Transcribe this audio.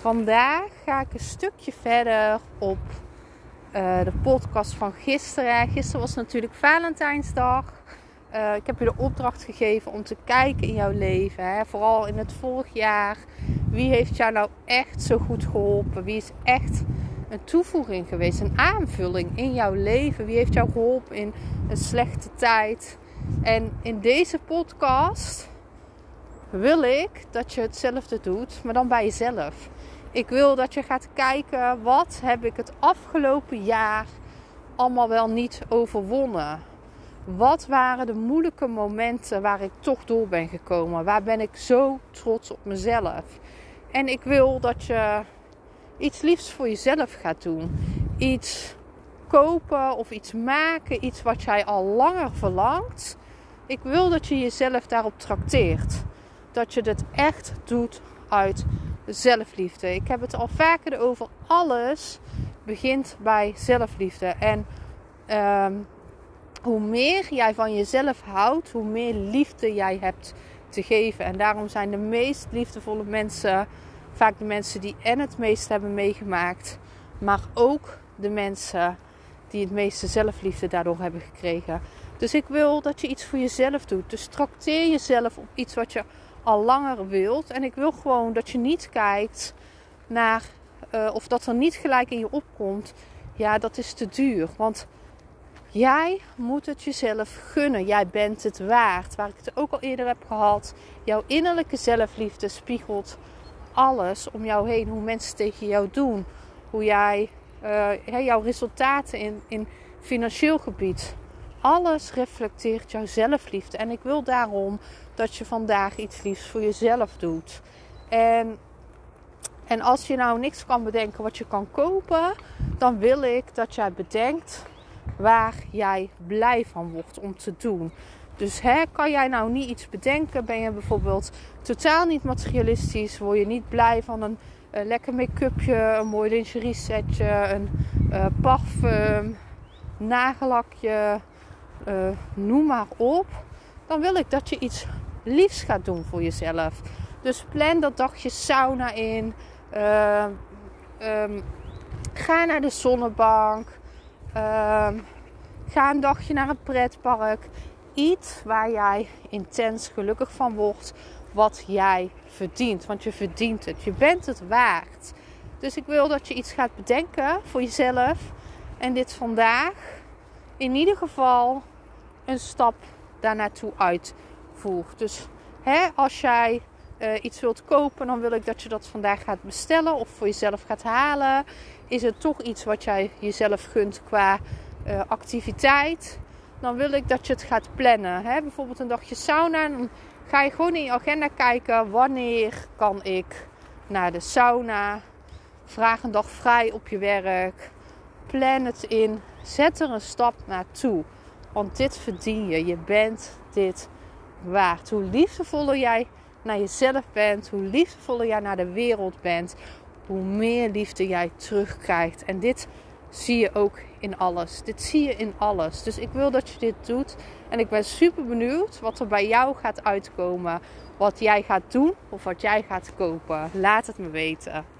Vandaag ga ik een stukje verder op uh, de podcast van gisteren. Gisteren was natuurlijk Valentijnsdag. Uh, ik heb je de opdracht gegeven om te kijken in jouw leven. Hè? Vooral in het vorig jaar. Wie heeft jou nou echt zo goed geholpen? Wie is echt een toevoeging geweest? Een aanvulling in jouw leven? Wie heeft jou geholpen in een slechte tijd? En in deze podcast wil ik dat je hetzelfde doet, maar dan bij jezelf. Ik wil dat je gaat kijken wat heb ik het afgelopen jaar allemaal wel niet overwonnen. Wat waren de moeilijke momenten waar ik toch door ben gekomen? Waar ben ik zo trots op mezelf? En ik wil dat je iets liefs voor jezelf gaat doen. Iets kopen of iets maken, iets wat jij al langer verlangt. Ik wil dat je jezelf daarop trakteert. Dat je het echt doet uit zelfliefde. Ik heb het al vaker over. Alles begint bij zelfliefde. En ehm, hoe meer jij van jezelf houdt, hoe meer liefde jij hebt te geven. En daarom zijn de meest liefdevolle mensen vaak de mensen die en het meest hebben meegemaakt, maar ook de mensen die het meeste zelfliefde daardoor hebben gekregen. Dus ik wil dat je iets voor jezelf doet. Dus trakteer jezelf op iets wat je al langer wilt. En ik wil gewoon dat je niet kijkt naar uh, of dat er niet gelijk in je opkomt. Ja, dat is te duur. Want jij moet het jezelf gunnen. Jij bent het waard. Waar ik het ook al eerder heb gehad. Jouw innerlijke zelfliefde spiegelt alles om jou heen. Hoe mensen tegen jou doen. Hoe jij uh, jouw resultaten in, in financieel gebied. Alles reflecteert jouw zelfliefde. En ik wil daarom dat je vandaag iets liefs voor jezelf doet. En, en als je nou niks kan bedenken wat je kan kopen, dan wil ik dat jij bedenkt waar jij blij van wordt om te doen. Dus hè, kan jij nou niet iets bedenken? Ben je bijvoorbeeld totaal niet materialistisch? Word je niet blij van een, lekker make-upje, een mooi lingerie setje, een uh, parfum, nagellakje, uh, noem maar op. Dan wil ik dat je iets liefs gaat doen voor jezelf. Dus plan dat dagje sauna in. Uh, um, ga naar de zonnebank. Uh, ga een dagje naar een pretpark. Iets waar jij intens gelukkig van wordt. Wat jij verdient. Want je verdient het. Je bent het waard. Dus ik wil dat je iets gaat bedenken voor jezelf. En dit vandaag in ieder geval een stap daar naartoe uitvoert. Dus hè, als jij uh, iets wilt kopen, dan wil ik dat je dat vandaag gaat bestellen of voor jezelf gaat halen. Is het toch iets wat jij jezelf gunt qua uh, activiteit? Dan wil ik dat je het gaat plannen. Hè? Bijvoorbeeld een dagje sauna. Dan ga je gewoon in je agenda kijken wanneer kan ik naar de sauna. Vraag een dag vrij op je werk. Plan het in. Zet er een stap naartoe. Want dit verdien je. Je bent dit waard. Hoe liefdevoller jij naar jezelf bent, hoe liefdevoller jij naar de wereld bent, hoe meer liefde jij terugkrijgt. En dit zie je ook in alles. Dit zie je in alles. Dus ik wil dat je dit doet. En ik ben super benieuwd wat er bij jou gaat uitkomen. Wat jij gaat doen of wat jij gaat kopen. Laat het me weten.